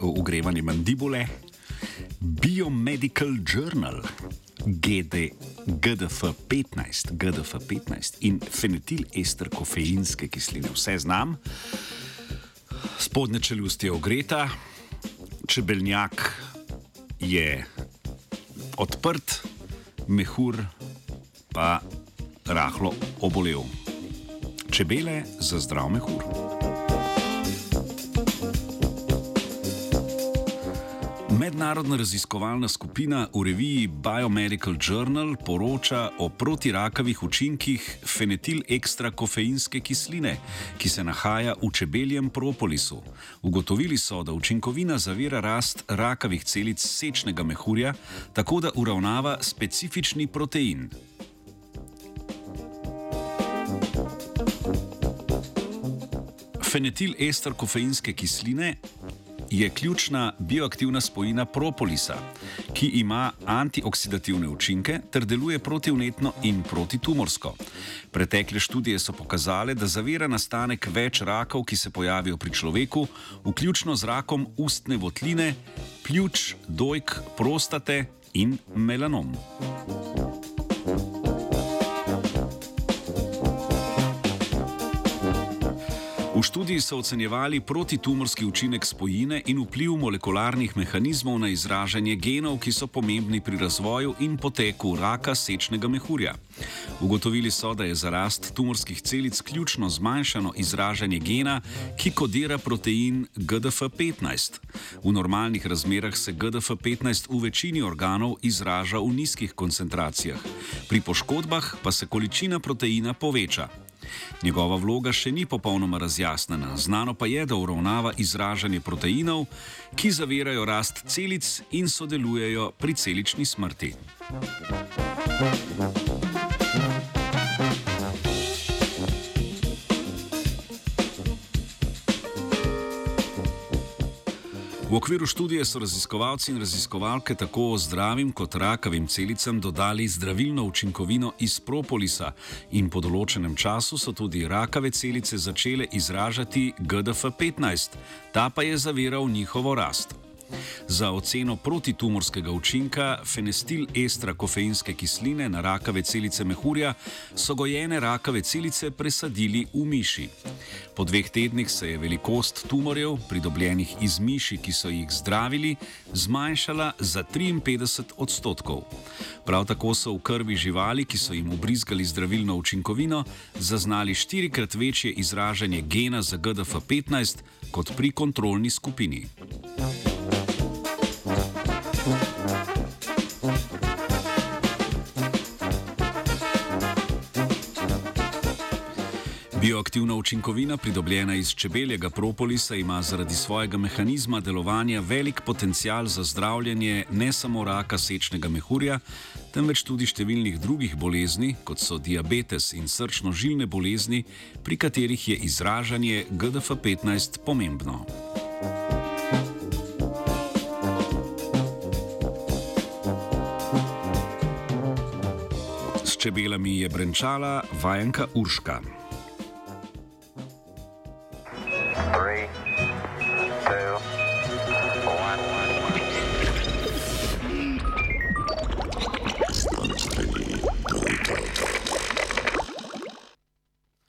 ogrevanje mandibule. Biomedical Journal, GD, GDF 15, GDF 15 in fenetil ester kofeinske kisline. Vse znam, spodnja čeljust je ogreta, čebeljak je odprt, mehur pa rahlo obolel. Čebele za zdrav mehur. Mednarodna raziskovalna skupina v reviji Biomedical Journal poroča o protirakavih učinkih fenetil ekstra kofeinske kisline, ki se nahaja v čebeljem propolisu. Ugotovili so, da učinkovina zavira rast rakavih celic sečnega mehurja, tako da uravnava specifični protein. Fenetil ester kofeinske kisline je ključna bioaktivna spojina propolisa, ki ima antioksidativne učinke ter deluje protivnetno in protitumorsko. Pretekle študije so pokazale, da zavira nastanek več rakov, ki se pojavijo pri človeku, vključno z rakom ustne votline, pljuč, dojk, prostate in melanom. V študiji so ocenjevali protitumorski učinek spojine in vpliv molekularnih mehanizmov na izražanje genov, ki so pomembni pri razvoju in poteku raka sečnega mehurja. Ugotovili so, da je za rast tumorskih celic ključno zmanjšano izražanje gena, ki kodira protein GDF-15. V normalnih razmerah se GDF-15 v večini organov izraža v nizkih koncentracijah, pri poškodbah pa se količina proteina poveča. Njegova vloga še ni popolnoma razjasnjena, znano pa je, da uravnava izražanje proteinov, ki zavirajo rast celic in sodelujejo pri celični smrti. Thank you. V okviru študije so raziskovalci in raziskovalke tako zdravim kot rakavim celicam dodali zdravilno učinkovino iz propolisa in po določenem času so tudi rakave celice začele izražati GDF-15, ta pa je zaviral njihovo rast. Za oceno protitumorskega učinka fenestil estra kofeinske kisline na rakave celice mehurja so gojene rakave celice presadili v miši. Po dveh tednih se je velikost tumorjev, pridobljenih iz miši, ki so jih zdravili, zmanjšala za 53 odstotkov. Prav tako so v krvi živali, ki so jim ubrizgali zdravilno učinkovino, zaznali štirikrat večje izražanje gena za GDF-15 kot pri kontrolni skupini. Bioaktivna učinkovina, pridobljena iz čebeljega propolisa, ima zaradi svojega mehanizma delovanja velik potencial za zdravljenje ne samo raka sečnega mehurja, temveč tudi številnih drugih bolezni, kot so diabetes in srčno-žilne bolezni, pri katerih je izražanje GDF-15 pomembno. S čebelami je brenčala vajenka Urška.